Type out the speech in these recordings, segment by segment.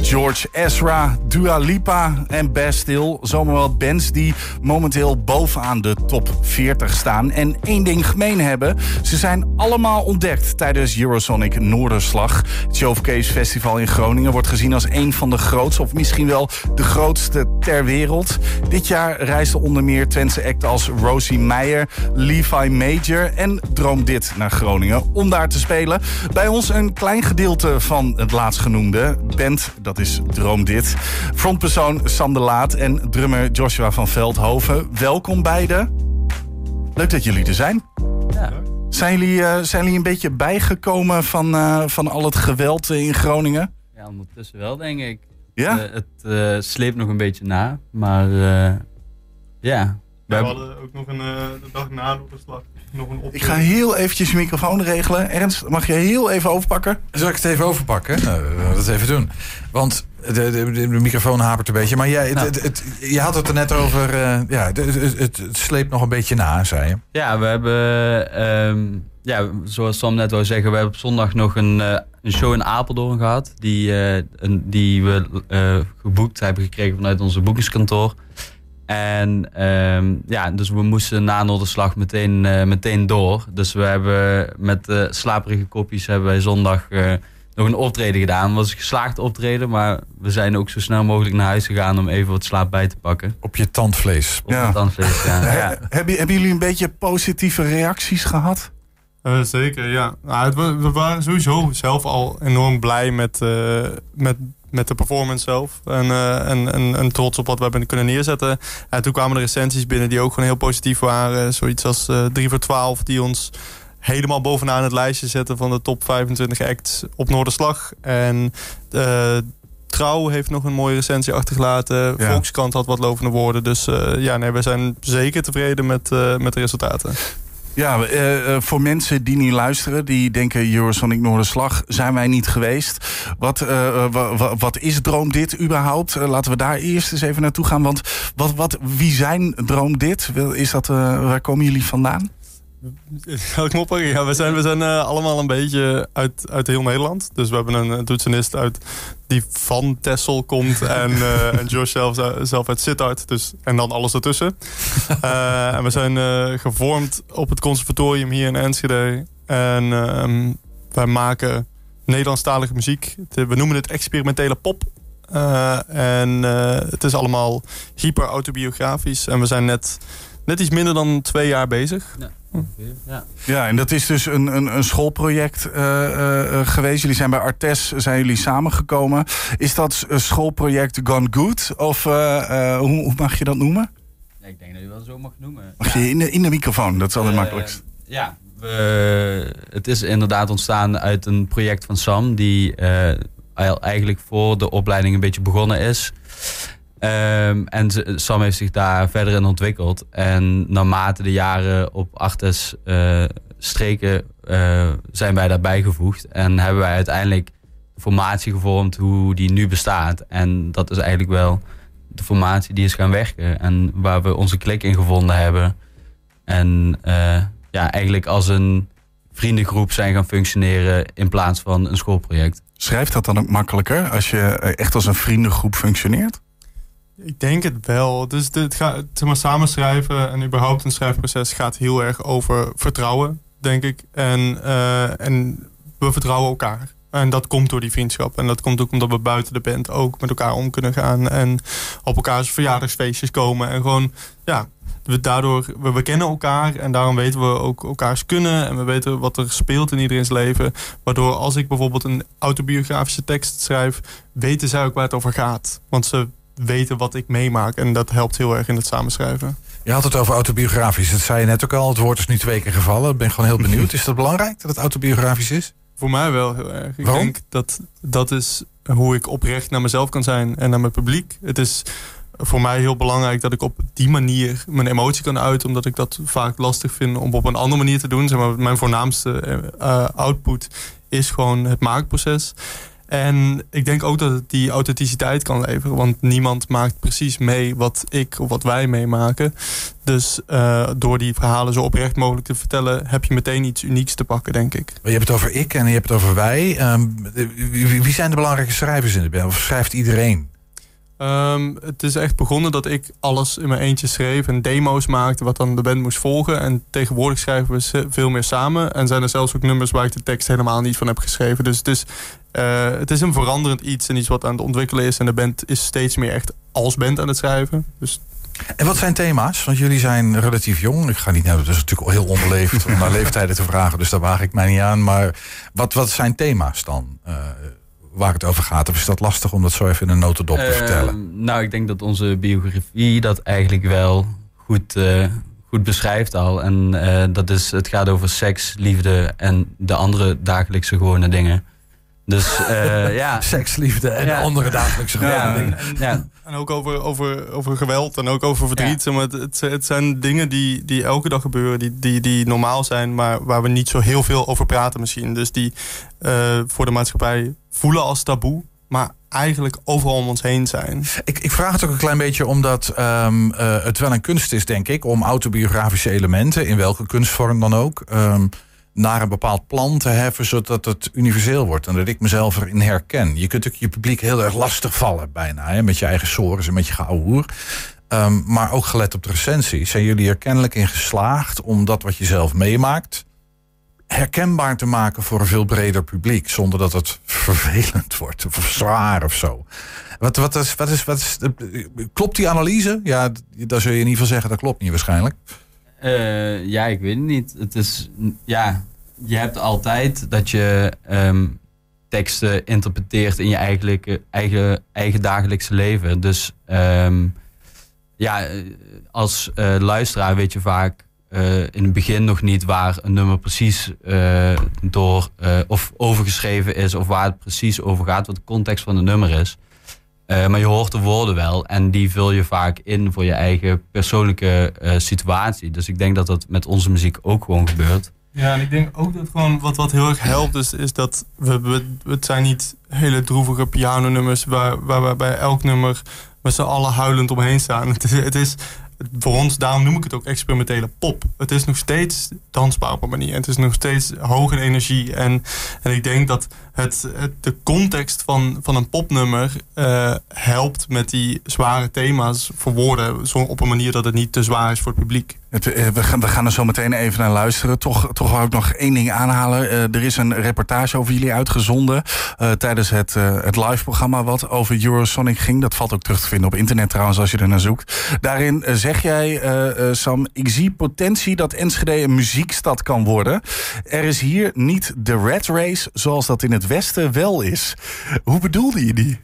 George Ezra, Dua Lipa en Bastille. Zomaar wat bands die momenteel bovenaan de top 40 staan. En één ding gemeen hebben. Ze zijn allemaal ontdekt tijdens Eurosonic Noorderslag. Het Showcase Festival in Groningen wordt gezien als een van de grootste... of misschien wel de grootste ter wereld. Dit jaar reisden onder meer Twentse acten als Rosie Meijer, Levi Major en Droom Dit naar Groningen om daar te spelen. Bij ons een klein gedeelte van het laatstgenoemde band, dat is Droom Dit. Frontpersoon Sam de Laat en drummer Joshua van Veldhoven. Welkom beiden. Leuk dat jullie er zijn. Ja. Zijn jullie, eh, zijn jullie een beetje bijgekomen van, eh, van al het geweld in Groningen? Ja, ondertussen wel, denk ik. Ja? Eh, het eh, sleept nog een beetje na, maar eh, ja. We hadden ook nog een eh, dag na de slag nog een optreden. Ik ga heel eventjes je microfoon regelen. Ernst, mag je heel even overpakken? Zal ik het even overpakken? Nou, we gaan dat even doen. Want de, de, de, de microfoon hapert een beetje. Maar jij, het, Nou. het, het- je had het er net over. eh, ja, het, het, het, het sleept nog een beetje na, zei je. ja, we hebben, ehm, ja, zoals Sam net wou zeggen, we hebben op zondag nog een, eh, een show in Apeldoorn gehad. Die, eh, een, die we eh, geboekt hebben gekregen vanuit onze boekingskantoor. En ehm, ja, dus we moesten na Noorderslag meteen, eh, meteen door. Dus we hebben met de slaperige kopjes hebben wij zondag eh, nog een optreden gedaan. Het was een geslaagd optreden, maar we zijn ook zo snel mogelijk naar huis gegaan om even wat slaap bij te pakken. Op je tandvlees. Op Ja. het tandvlees, ja. ja. Hebben, hebben jullie een beetje positieve reacties gehad? Eh, zeker, ja. Nou, het, we waren sowieso zelf al enorm blij met, eh, met, met de performance zelf. En, eh, en, en, en trots op wat we hebben kunnen neerzetten. En toen kwamen de recensies binnen die ook gewoon heel positief waren. Zoiets als eh 3 voor 12 die ons helemaal bovenaan het lijstje zetten van de top 25 acts op Noorderslag. En eh, Trouw heeft nog een mooie recensie achtergelaten. Ja. Volkskrant had wat lovende woorden. Dus ja, nee, we zijn zeker tevreden met, met de resultaten. Ja, eh, eh, voor mensen die niet luisteren, die denken Eurosonic Noorderslag, zijn wij niet geweest. Wat, wa- wa- wat is Droom Dit überhaupt? Laten we daar eerst eens even naartoe gaan. Want wat, wat, wie zijn Droom Dit? Is dat, waar komen jullie vandaan? Hem oppakken? Ja, we zijn, we zijn eh, allemaal een beetje uit, uit heel Nederland. Dus we hebben een, eh, toetsenist uit, die van Tessel komt. en, eh, en Josh zelf, zelf uit Sittard. Dus, en dan alles ertussen. Eh, en we zijn gevormd op het conservatorium hier in Enschede. En ehm, wij maken Nederlandstalige muziek. We noemen het experimentele pop. En het is allemaal hyper autobiografisch. En we zijn net, net iets minder dan twee jaar bezig. Ja. Ja, en dat is dus een, een, een schoolproject eh, eh, eh, geweest. Jullie zijn bij Artes, zijn jullie samengekomen. Is dat een schoolproject gone good? Of hoe, hoe mag je dat noemen? Ja, ik denk dat je wel zo mag noemen. Mag je in de, in de microfoon, dat is altijd het makkelijkst. Ja, we, het is inderdaad ontstaan uit een project van Sam, die eigenlijk voor de opleiding een beetje begonnen is. Ehm, en Sam heeft zich daar verder in ontwikkeld. En naarmate de jaren op Artes eh, streken eh, zijn wij daarbij gevoegd. En hebben wij uiteindelijk de formatie gevormd hoe die nu bestaat. En dat is eigenlijk wel de formatie die is gaan werken. En waar we onze klik in gevonden hebben. En eh, ja, eigenlijk als een vriendengroep zijn gaan functioneren in plaats van een schoolproject. Schrijft dat dan ook makkelijker als je echt als een vriendengroep functioneert? Ik denk het wel. Dus dit gaat, zeg maar, samenschrijven en überhaupt een schrijfproces gaat heel erg over vertrouwen, denk ik. En, eh, en we vertrouwen elkaar. En dat komt door die vriendschap. En dat komt ook omdat we buiten de band ook met elkaar om kunnen gaan. En op elkaars verjaardagsfeestjes komen. En gewoon, ja, we daardoor, we, we kennen elkaar. En daarom weten we ook elkaars kunnen. En we weten wat er speelt in iedereen's leven. Waardoor als ik bijvoorbeeld een autobiografische tekst schrijf, weten zij ook waar het over gaat. Want ze weten wat ik meemaak. En dat helpt heel erg in het samenschrijven. Je had het over autobiografisch. Dat zei je net ook al. Het woord is nu twee keer gevallen. Ik ben gewoon heel benieuwd. Is dat belangrijk dat het autobiografisch is? Voor mij wel heel erg. Ik Waarom? denk dat dat is hoe ik oprecht naar mezelf kan zijn en naar mijn publiek. Het is voor mij heel belangrijk dat ik op die manier mijn emotie kan uiten. Omdat ik dat vaak lastig vind om op een andere manier te doen. Zeg maar, mijn voornaamste eh, output is gewoon het maakproces. En ik denk ook dat het die authenticiteit kan leveren. Want niemand maakt precies mee wat ik of wat wij meemaken. Dus uh, door die verhalen zo oprecht mogelijk te vertellen... heb je meteen iets unieks te pakken, denk ik. Je hebt het over ik en je hebt het over wij. Um, wie zijn de belangrijke schrijvers in de band? Of schrijft iedereen? Um, het is echt begonnen dat ik alles in mijn eentje schreef en demo's maakte wat dan de band moest volgen. En tegenwoordig schrijven we veel meer samen. En zijn er zelfs ook nummers waar ik de tekst helemaal niet van heb geschreven. Dus het is, uh, het is een veranderend iets en iets wat aan het ontwikkelen is. En de band is steeds meer echt als band aan het schrijven. Dus en wat zijn thema's? Want jullie zijn relatief jong. Ik ga niet naar, dat is natuurlijk heel onbeleefd om naar leeftijden te vragen, dus daar waag ik mij niet aan. Maar wat, wat zijn thema's dan? Uh, waar het over gaat? Of is dat lastig om dat zo even in een notendop te uh, vertellen? Nou, ik denk dat onze biografie dat eigenlijk wel goed, uh, goed beschrijft al. En uh, dat is, het gaat over seks, liefde en de andere dagelijkse gewone dingen. Dus ja. Seks, liefde en ja. andere dagelijkse ja. dingen. Ja. En ook over, over, over geweld en ook over verdriet. Ja. Het, het, het, zijn dingen die, die elke dag gebeuren, die, die, die normaal zijn, maar waar we niet zo heel veel over praten misschien. Dus die uh, voor de maatschappij voelen als taboe, maar eigenlijk overal om ons heen zijn. Ik, ik vraag het ook een klein beetje omdat um, uh, het wel een kunst is, denk ik, om autobiografische elementen, in welke kunstvorm dan ook, um, naar een bepaald plan te heffen, zodat het universeel wordt. En dat ik mezelf erin herken. Je kunt ook je publiek heel erg lastig vallen, bijna. Hè, met je eigen sores en met je geouwehoer. Um, maar ook gelet op de recensie. Zijn jullie er kennelijk in geslaagd om dat wat je zelf meemaakt herkenbaar te maken voor een veel breder publiek. Zonder dat het vervelend wordt of zwaar of zo. Wat, wat is, wat is, wat is, klopt die analyse? Ja, daar zul je in ieder geval zeggen dat klopt niet waarschijnlijk. Uh, ja, ik weet het niet. Het is, ja, je hebt altijd dat je um, teksten interpreteert in je eigen, eigen, eigen dagelijkse leven. Dus um, ja, als uh, luisteraar weet je vaak uh, in het begin nog niet waar een nummer precies door of overgeschreven is of waar het precies over gaat, wat de context van het nummer is. Maar je hoort de woorden wel en die vul je vaak in voor je eigen persoonlijke situatie. Dus ik denk dat dat met onze muziek ook gewoon gebeurt. Ja, en ik denk ook dat gewoon wat, wat heel erg helpt is, is dat we, we, het zijn niet hele droevige pianonummers waar, waar bij elk nummer met z'n allen huilend omheen staan. Het is, het is voor ons, daarom noem ik het ook experimentele pop. Het is nog steeds dansbaar op een manier. Het is nog steeds hoog in energie. En, en ik denk dat het, de context van, van een popnummer uh, helpt met die zware thema's verwoorden. Zo op een manier dat het niet te zwaar is voor het publiek. Het, eh, we, gaan, we gaan er zo meteen even naar luisteren. Toch, toch wou ik nog één ding aanhalen. Uh, er is een reportage over jullie uitgezonden tijdens het, het live programma wat over Eurosonic ging. Dat valt ook terug te vinden op internet trouwens als je er naar zoekt. Daarin zeg jij, Sam, ik zie potentie dat Enschede een muziekstad kan worden. Er is hier niet de red race zoals dat in het Westen wel is. Hoe bedoelde je die?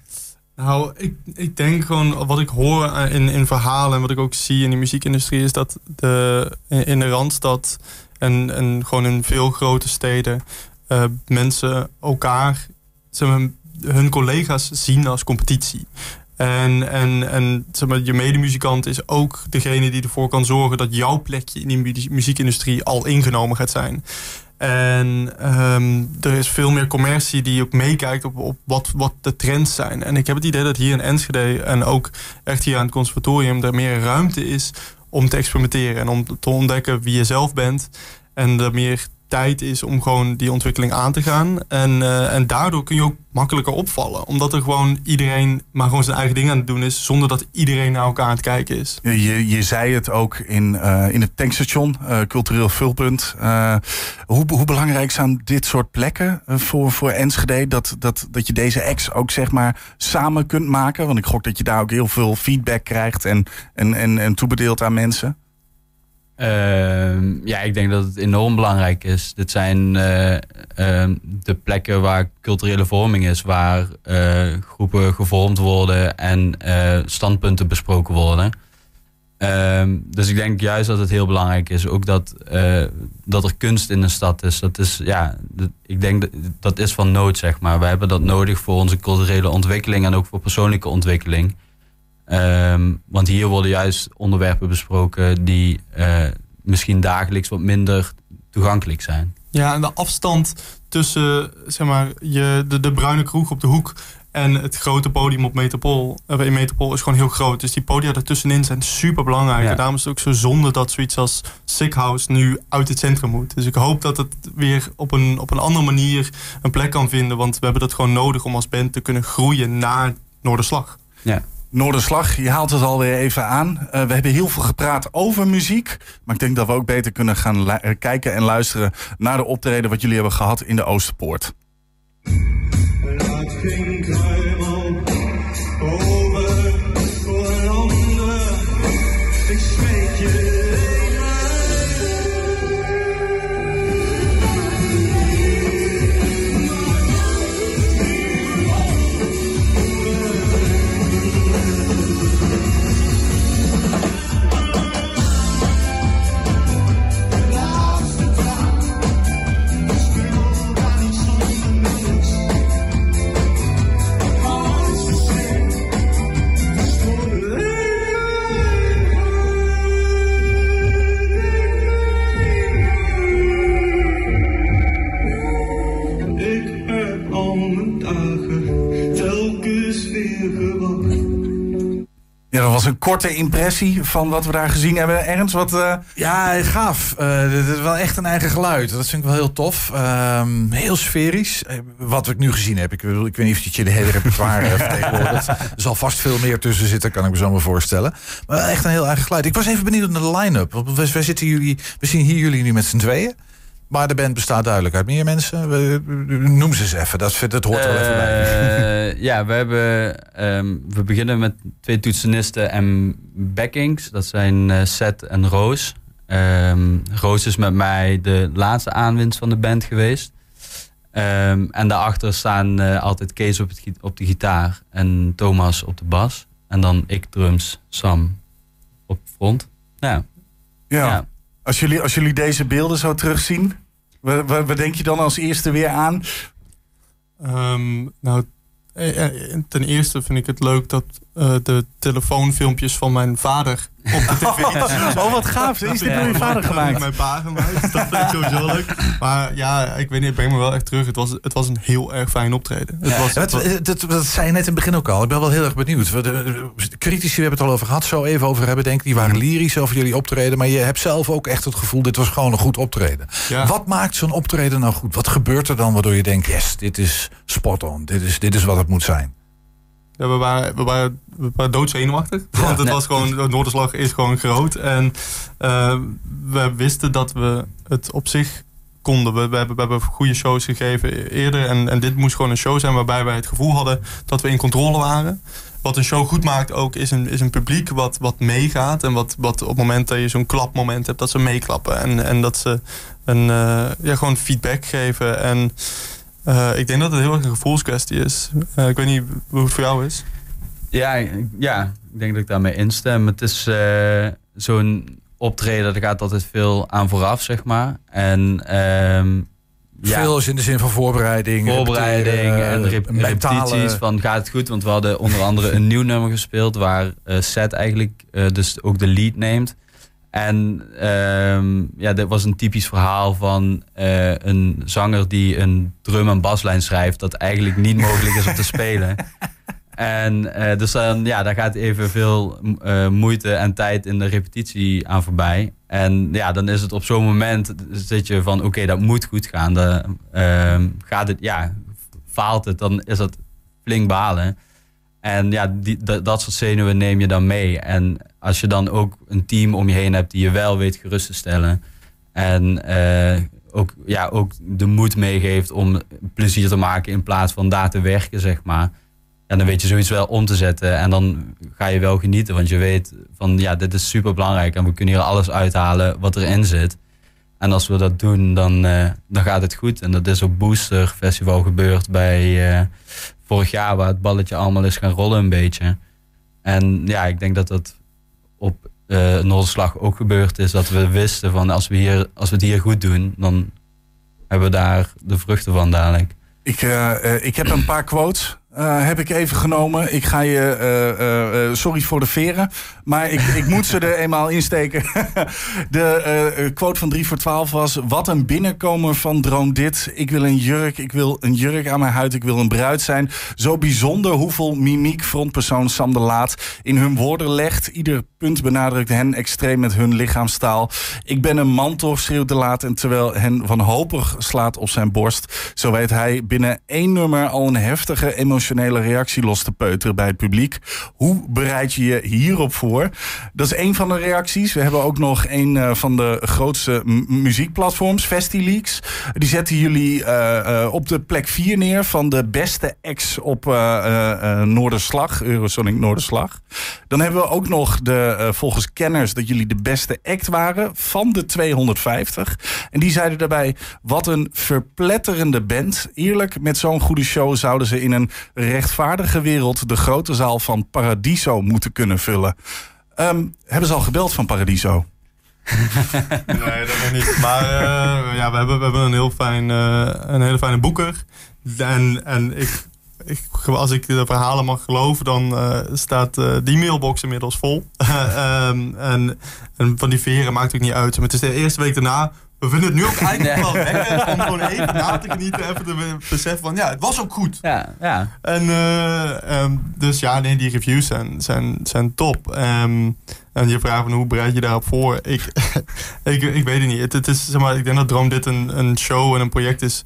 Nou, ik, ik denk gewoon wat ik hoor in, in verhalen en wat ik ook zie in de muziekindustrie is dat de, in de Randstad en, en gewoon in veel grote steden uh, mensen elkaar, zeg maar, hun collega's zien als competitie. En, en, en zeg maar, je medemuzikant is ook degene die ervoor kan zorgen dat jouw plekje in die muziekindustrie al ingenomen gaat zijn. En um, er is veel meer commercie die ook meekijkt op, op wat, wat de trends zijn. En ik heb het idee dat hier in Enschede en ook echt hier aan het conservatorium er meer ruimte is om te experimenteren en om te ontdekken wie je zelf bent. En er meer tijd is om gewoon die ontwikkeling aan te gaan. En, uh, en daardoor kun je ook makkelijker opvallen. Omdat er gewoon iedereen maar gewoon zijn eigen ding aan het doen is. Zonder dat iedereen naar elkaar aan het kijken is. Je, je zei het ook in, uh, in het tankstation, uh, cultureel vulpunt. hoe, hoe belangrijk zijn dit soort plekken voor, voor Enschede? Dat, dat, dat je deze ex ook zeg maar samen kunt maken? Want ik gok dat je daar ook heel veel feedback krijgt en, en, en, en toebedeelt aan mensen. Uh, ja, ik denk dat het enorm belangrijk is. Dit zijn uh, uh, de plekken waar culturele vorming is, waar eh, groepen gevormd worden en eh, standpunten besproken worden. Ehm, dus ik denk juist dat het heel belangrijk is, ook dat, dat er kunst in de stad is. Dat is, ja, ik denk dat, dat is van nood, zeg maar. We hebben dat nodig voor onze culturele ontwikkeling en ook voor persoonlijke ontwikkeling. Um, want hier worden juist onderwerpen besproken die uh, misschien dagelijks wat minder toegankelijk zijn. Ja, en de afstand tussen zeg maar, je, de, de bruine kroeg op de hoek en het grote podium op Metropool, uh, in Metropool is gewoon heel groot. Dus die podia ertussenin zijn super belangrijk. Ja. Daarom is het ook zo zonde dat zoiets als Sick House nu uit het centrum moet. Dus ik hoop dat het weer op een, op een andere manier een plek kan vinden. Want we hebben dat gewoon nodig om als band te kunnen groeien naar Noorderslag. Noorderslag, je haalt het alweer even aan. Eh, we hebben heel veel gepraat over muziek. Maar ik denk dat we ook beter kunnen gaan eh, kijken en luisteren naar de optreden wat jullie hebben gehad in de Oosterpoort. Was een korte impressie van wat we daar gezien hebben. Ernst, wat... eh, Ja, gaaf. Eh, dit is wel echt een eigen geluid. Dat vind ik wel heel tof. Ehm, heel sferisch. Eh, Wat ik nu gezien heb. Ik, bedoel, ik weet niet of je de hele repertoire. Er zal vast veel meer tussen zitten, kan ik me zo maar voorstellen. Maar echt een heel eigen geluid. Ik was even benieuwd naar de line-up. We, we, zitten jullie, we zien hier jullie nu met z'n tweeën. Maar de band bestaat duidelijk uit meer mensen. We- Noem ze eens even. Dat, dat hoort wel even bij. Eh, ja, we, hebben, ehm, we beginnen met twee toetsenisten en backings. Dat zijn eh, Seth en Roos. Ehm, Roos is met mij de laatste aanwinst van de band geweest. Ehm, en daarachter staan eh, altijd Kees op, het, op de gitaar en Thomas op de bas. En dan ik drums, Sam op front. Ja, ja. ja. Als, jullie, als jullie deze beelden zo terugzien, wat, denk je dan als eerste weer aan? Ehm, nou, eh, eh, ten eerste vind ik het leuk dat eh, de telefoonfilmpjes van mijn vader op de tv Oh, wat gaaf. Is dit door je vader gemaakt? Mijn pa gemaakt. Dat vind ik sowieso leuk. Maar ja, ik weet niet, ik breng me wel echt terug. Het was, het was een heel erg fijn optreden. Het was, het was- dat, dat, dat zei je net in het begin ook al. Ik ben wel heel erg benieuwd. We- de- de critici, we hebben het al over gehad, zo even over hebben. Denk ik, die waren lyrisch over jullie optreden. Maar je hebt zelf ook echt het gevoel, dit was gewoon een goed optreden. ja. Wat maakt zo'n optreden nou goed? Wat gebeurt er dan waardoor je denkt, yes, dit is spot on. Dit is, dit is wat het moet zijn. Ja, we, waren, we, waren, we waren doodzenuwachtig. Want het Nee. was gewoon, de Noorderslag is gewoon groot. En eh, we wisten dat we het op zich konden. We, we, hebben, we hebben goede shows gegeven eerder. En, en dit moest gewoon een show zijn waarbij wij het gevoel hadden dat we in controle waren. Wat een show goed maakt ook, is een, is een publiek wat, wat meegaat. En wat, wat op het moment dat je zo'n klapmoment hebt, dat ze meeklappen. En, en dat ze een, eh, ja, gewoon feedback geven. En eh, ik denk dat het heel erg een gevoelskwestie is. Eh, ik weet niet hoe het voor jou is. Ja, ik- ja, ik denk dat ik daarmee instem. Het is eh, zo'n optreden, daar gaat altijd veel aan vooraf, zeg maar. En ehm, ja, Veel is in de zin van voorbereiding. voorbereiding en rep- mentale- repetities van gaat het goed? Want we hadden onder andere een nieuw nummer gespeeld waar eh Seth eigenlijk eh, dus ook de lead neemt. En ehm, ja, dit was een typisch verhaal van eh, een zanger die een drum- en baslijn schrijft dat eigenlijk niet mogelijk is om te spelen. En eh, dus dan, ja, daar gaat even veel eh, moeite en tijd in de repetitie aan voorbij. En ja, dan is het op zo'n moment zit je van oké, dat moet goed gaan. De, ehm, gaat het, ja, faalt het, dan is dat flink balen. En ja, die, dat, dat soort zenuwen neem je dan mee. En als je dan ook een team om je heen hebt die je wel weet gerust te stellen. En eh, ook, ja, ook de moed meegeeft om plezier te maken in plaats van daar te werken, zeg maar. Ja, dan weet je zoiets wel om te zetten. En dan ga je wel genieten. Want je weet van ja, dit is super belangrijk. En we kunnen hier alles uithalen wat erin zit. En als we dat doen, dan, eh, dan gaat het goed. En dat is op Booster Festival gebeurd bij eh, vorig jaar, waar het balletje allemaal is gaan rollen een beetje. En ja, ik denk dat dat op eh Noorderslag ook gebeurd is. Dat we wisten van als we, hier, als we het hier goed doen, dan hebben we daar de vruchten van dadelijk. Ik, eh, eh, ik heb een paar quotes heb ik even genomen. Ik ga je, sorry voor de veren, maar ik, ik moet ze er eenmaal insteken. de eh, quote van 3 voor 12 was: Wat een binnenkomer van Droom dit. Ik wil een jurk, ik wil een jurk aan mijn huid, ik wil een bruid zijn. Zo bijzonder hoeveel mimiek frontpersoon Sam de Laat in hun woorden legt. Ieder punt benadrukt hen extreem met hun lichaamstaal. Ik ben een man toch, schreeuwt de Laat. En terwijl hen wanhopig slaat op zijn borst, zo weet hij binnen één nummer al een heftige emotionele reactie los te peuteren bij het publiek. Hoe bereid je je hierop voor? Dat is één van de reacties. We hebben ook nog een eh, van de grootste muziekplatforms, FestiLeaks. Die zetten jullie eh, eh, op de plek 4 neer van de beste acts op Noorderslag, Eurosonic Noorderslag. Dan hebben we ook nog de, volgens kenners dat jullie de beste act waren van de 250. En die zeiden daarbij, wat een verpletterende band. Eerlijk, met zo'n goede show zouden ze in een rechtvaardige wereld de grote zaal van Paradiso moeten kunnen vullen. Ehm, hebben ze al gebeld van Paradiso? Nee, dat nog niet. Maar eh, ja, we hebben, we hebben een, heel fijn, eh, een hele fijne boeker. En, en ik, ik, als ik de verhalen mag geloven, dan eh, staat eh, die mailbox inmiddels vol. Ehm, en, en van die veren maakt het ook niet uit. Maar het is de eerste week daarna. We vinden het nu ook eigenlijk wel lekker om gewoon even na te genieten. Even te beseffen van ja, het was ook goed. Ja, ja. En eh, ehm, dus ja, nee, die reviews zijn, zijn, zijn top. Ehm, en je vraagt van hoe bereid je daarop voor? Ik, ik, ik weet het niet. Het, het is, zeg maar, ik denk dat Droom dit een, een show en een project is.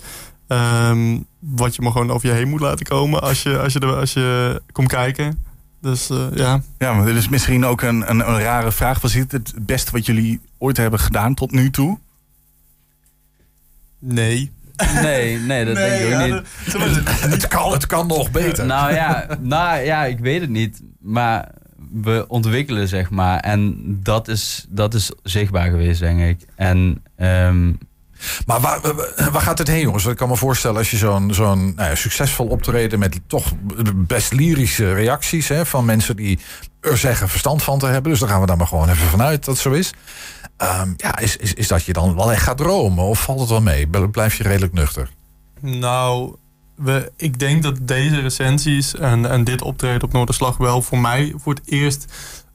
ehm, wat je maar gewoon over je heen moet laten komen als je, als je, er, als je komt kijken. Dus eh, ja. Ja, maar dit is misschien ook een, een, een rare vraag. Was dit het beste wat jullie ooit hebben gedaan tot nu toe? Nee. Nee, nee, dat denk ik ook niet. dat- Het kan, het kan nog beter. Nou ja, nou ja, ik weet het niet. Maar we ontwikkelen, zeg maar. En dat is, dat is zichtbaar geweest, denk ik. En ehm, Maar waar, waar gaat het heen, jongens? Want Ik kan me voorstellen als je zo'n zo'n nou ja, succesvol optreden met toch best lyrische reacties hè, van mensen die er zeggen verstand van te hebben. Dus dan gaan we daar maar gewoon even vanuit dat het zo is. Ehm, ja, is, is, is dat je dan wel echt gaat dromen? Of valt het wel mee? Blijf je redelijk nuchter? Nou, we, ik denk dat deze recensies en, en dit optreden op Noorderslag wel voor mij voor het eerst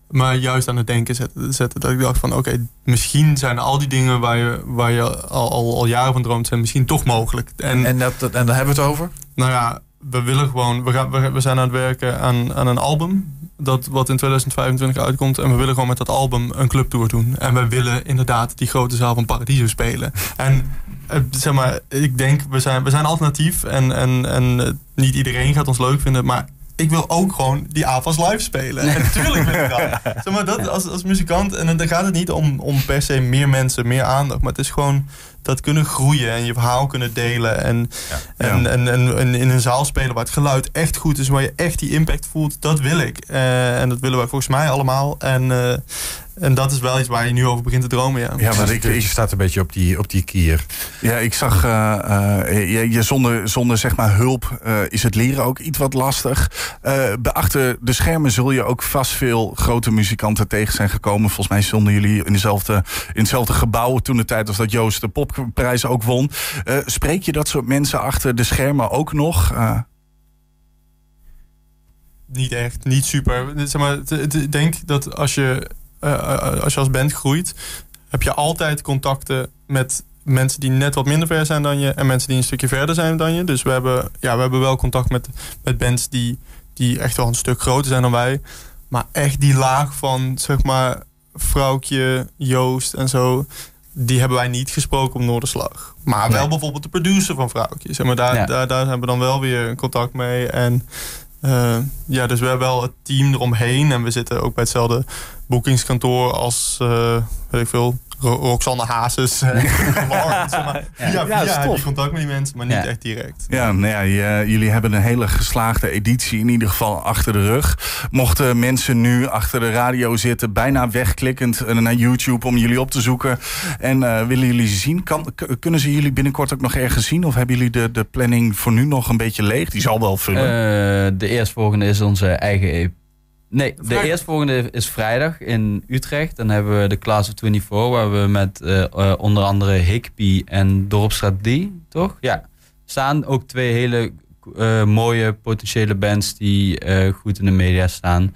maar juist aan het denken zetten. zetten. Dat ik dacht van oké, misschien zijn al die dingen waar je, waar je al, al, al jaren van droomt, zijn misschien toch mogelijk. En, En, dat, dat- en daar hebben we het over? nou ja, we willen gewoon, we, gaan, we, zijn aan het werken aan, aan een album. Dat wat in 2025 uitkomt. En we willen gewoon met dat album een clubtour doen. En we willen inderdaad die grote zaal van Paradiso spelen. En eh, zeg maar, ik denk, we zijn, we zijn alternatief. En, en, en eh, niet iedereen gaat ons leuk vinden. Maar ik wil ook gewoon die AFAS live spelen. En natuurlijk wil ik dat. Zeg maar, dat als, als muzikant. En dan gaat het niet om, om per se meer mensen, meer aandacht. Maar het is gewoon dat kunnen groeien en je verhaal kunnen delen. En, Ja. en, en, en in een zaal spelen waar het geluid echt goed is, waar je echt die impact voelt, dat wil ik. Eh, en dat willen wij volgens mij allemaal. En, eh, en dat is wel iets waar je nu over begint te dromen, ja. Ja, wat ik, je ik, staat een beetje op die, op die kier. ja, ik zag, eh, eh, je, je zonder, zonder zeg maar hulp eh, is het leren ook iets wat lastig. Eh, achter de schermen zul je ook vast veel grote muzikanten tegen zijn gekomen. Volgens mij stonden jullie in, dezelfde, in hetzelfde gebouw toen de tijd als dat Joost de popprijs ook won. Eh, spreek je dat soort mensen achter de schermen ook nog? Eh, Niet echt, niet super. Zeg maar, ik denk dat als je, eh, eh, als je als band groeit, heb je altijd contacten met mensen die net wat minder ver zijn dan je en mensen die een stukje verder zijn dan je. Dus we hebben, ja, we hebben wel contact met, met bands die, die echt wel een stuk groter zijn dan wij. Maar echt die laag van, zeg maar, Vrouwtje, Joost en zo, die hebben wij niet gesproken op Noorderslag. Maar wel Nee. bijvoorbeeld de producer van Vrouwtje. Zeg maar, daar, Ja. daar, daar hebben we dan wel weer contact mee. En eh, ja, dus we hebben wel het team eromheen. En we zitten ook bij hetzelfde boekingskantoor als, eh, weet ik veel, Ro- Roxanne Hazes. en Lawrence, zeg maar. Via, Ja, via heb je contact met die mensen, maar niet Ja. echt direct. Ja, nou ja, je- jullie hebben een hele geslaagde editie in ieder geval achter de rug. Mochten mensen nu achter de radio zitten, bijna wegklikkend eh, naar YouTube om jullie op te zoeken en eh, willen jullie ze zien, kan, kunnen ze jullie binnenkort ook nog ergens zien? Of hebben jullie de, de planning voor nu nog een beetje leeg? Die zal wel vullen. eh, de eerstvolgende is onze eigen EP. Nee, de eerstvolgende is vrijdag in Utrecht. Dan hebben we de Class of 24, waar we met eh, eh, onder andere Higby en Dorpstraat D, toch? Ja. Staan ook twee hele eh, mooie potentiële bands die goed in de media staan.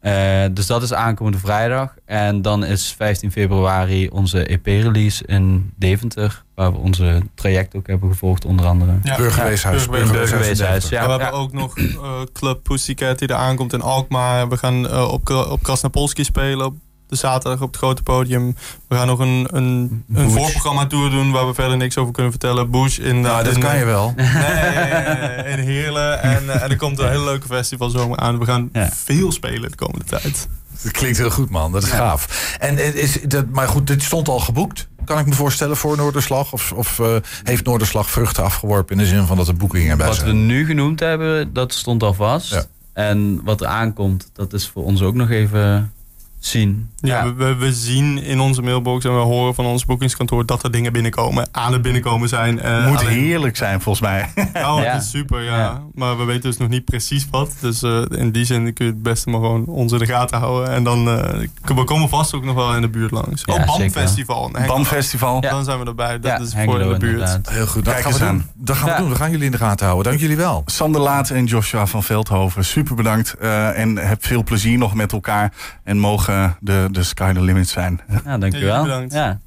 Eh, dus dat is aankomende vrijdag. En dan is 15 februari onze EP-release in Deventer. Waar we onze traject ook hebben gevolgd, onder andere. Ja. Burgerweeshuis. Ja, Burgerweeshuis in Burgerweeshuis, Deventer. ja. En we hebben ook nog eh, Club Pussycat die er aankomt in Alkmaar. We gaan eh, op, op Krasnapolski spelen op de zaterdag op het grote podium. We gaan nog een, een, een voorprogramma tour doen waar we verder niks over kunnen vertellen. Bush in... Nou, dat in, kan je wel. Nee, in Heerlen. En, eh, en er komt een hele leuke festivalzomer aan. We gaan Ja. veel spelen de komende tijd. Dat klinkt heel goed, man. Dat is gaaf. En eh, is dat, maar goed, dit stond al geboekt. Kan ik me voorstellen voor Noorderslag? Of, of eh, heeft Noorderslag vruchten afgeworpen in de zin van dat er boekingen bij Wat we zijn? nu genoemd hebben, dat stond al vast. Ja. En wat er aankomt, dat is voor ons ook nog even zien. Ja, We, we, we zien in onze mailbox en we horen van ons boekingskantoor dat er dingen binnenkomen. Aan het binnenkomen zijn. Eh, Moet alleen- heerlijk zijn, volgens mij. Oh, Ja. is super, ja. Ja. Maar we weten dus nog niet precies wat. Dus eh, in die zin kun je het beste maar gewoon ons in de gaten houden. En dan uh, we komen vast ook nog wel in de buurt langs. Ja, oh, BAM zeker. Festival. Nee, BAM Festival. Ja. Dan zijn we erbij. Dat Ja, is voor in de buurt. inderdaad. Heel goed, dat Kijk gaan we doen. aan. Dat gaan we Ja. doen. We gaan jullie in de gaten houden. Dank jullie wel. Sander Laat en Joshua van Veldhoven, super bedankt. Eh, en heb veel plezier nog met elkaar. En mogen de, de sky the limit zijn. Ja, dankjewel. Ja.